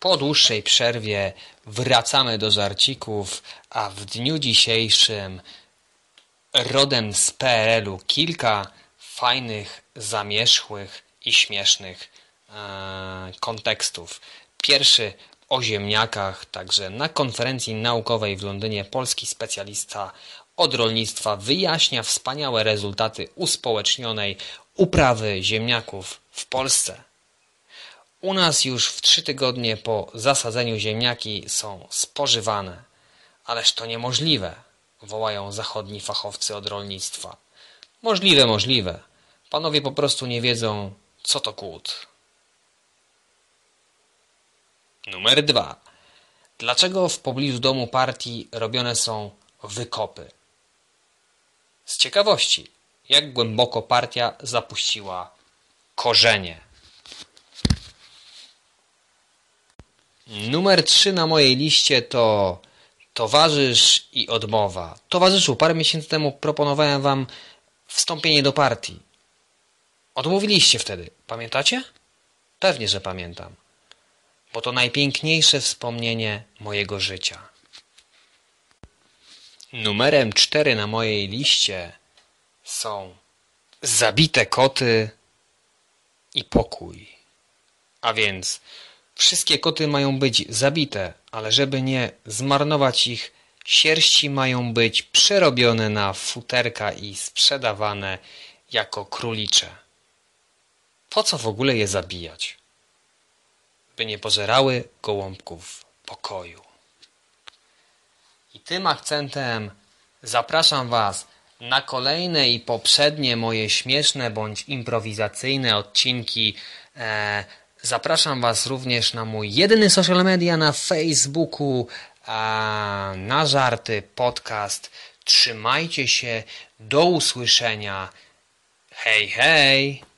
Po dłuższej przerwie wracamy do żarcików, a w dniu dzisiejszym rodem z PRL-u kilka fajnych, zamierzchłych i śmiesznych e, kontekstów. Pierwszy o ziemniakach, także na konferencji naukowej w Londynie polski specjalista od rolnictwa wyjaśnia wspaniałe rezultaty uspołecznionej uprawy ziemniaków w Polsce. U nas już w trzy tygodnie po zasadzeniu ziemniaki są spożywane. Ależ to niemożliwe, wołają zachodni fachowcy od rolnictwa. Możliwe, możliwe. Panowie po prostu nie wiedzą, co to głód. Numer dwa. Dlaczego w pobliżu domu partii robione są wykopy? Z ciekawości, jak głęboko partia zapuściła korzenie. Numer trzy na mojej liście to towarzysz i odmowa. Towarzyszu, parę miesięcy temu proponowałem wam wstąpienie do partii. Odmówiliście wtedy. Pamiętacie? Pewnie, że pamiętam. Bo to najpiękniejsze wspomnienie mojego życia. Numerem cztery na mojej liście są zabite koty i pokój. A więc wszystkie koty mają być zabite, ale żeby nie zmarnować ich, sierści mają być przerobione na futerka i sprzedawane jako królicze. Po co w ogóle je zabijać? By nie pożerały gołąbków pokoju. I tym akcentem zapraszam Was na kolejne i poprzednie moje śmieszne bądź improwizacyjne odcinki. E, zapraszam Was również na mój jedyny social media na Facebooku, a, na żarty podcast. Trzymajcie się, do usłyszenia. Hej, hej!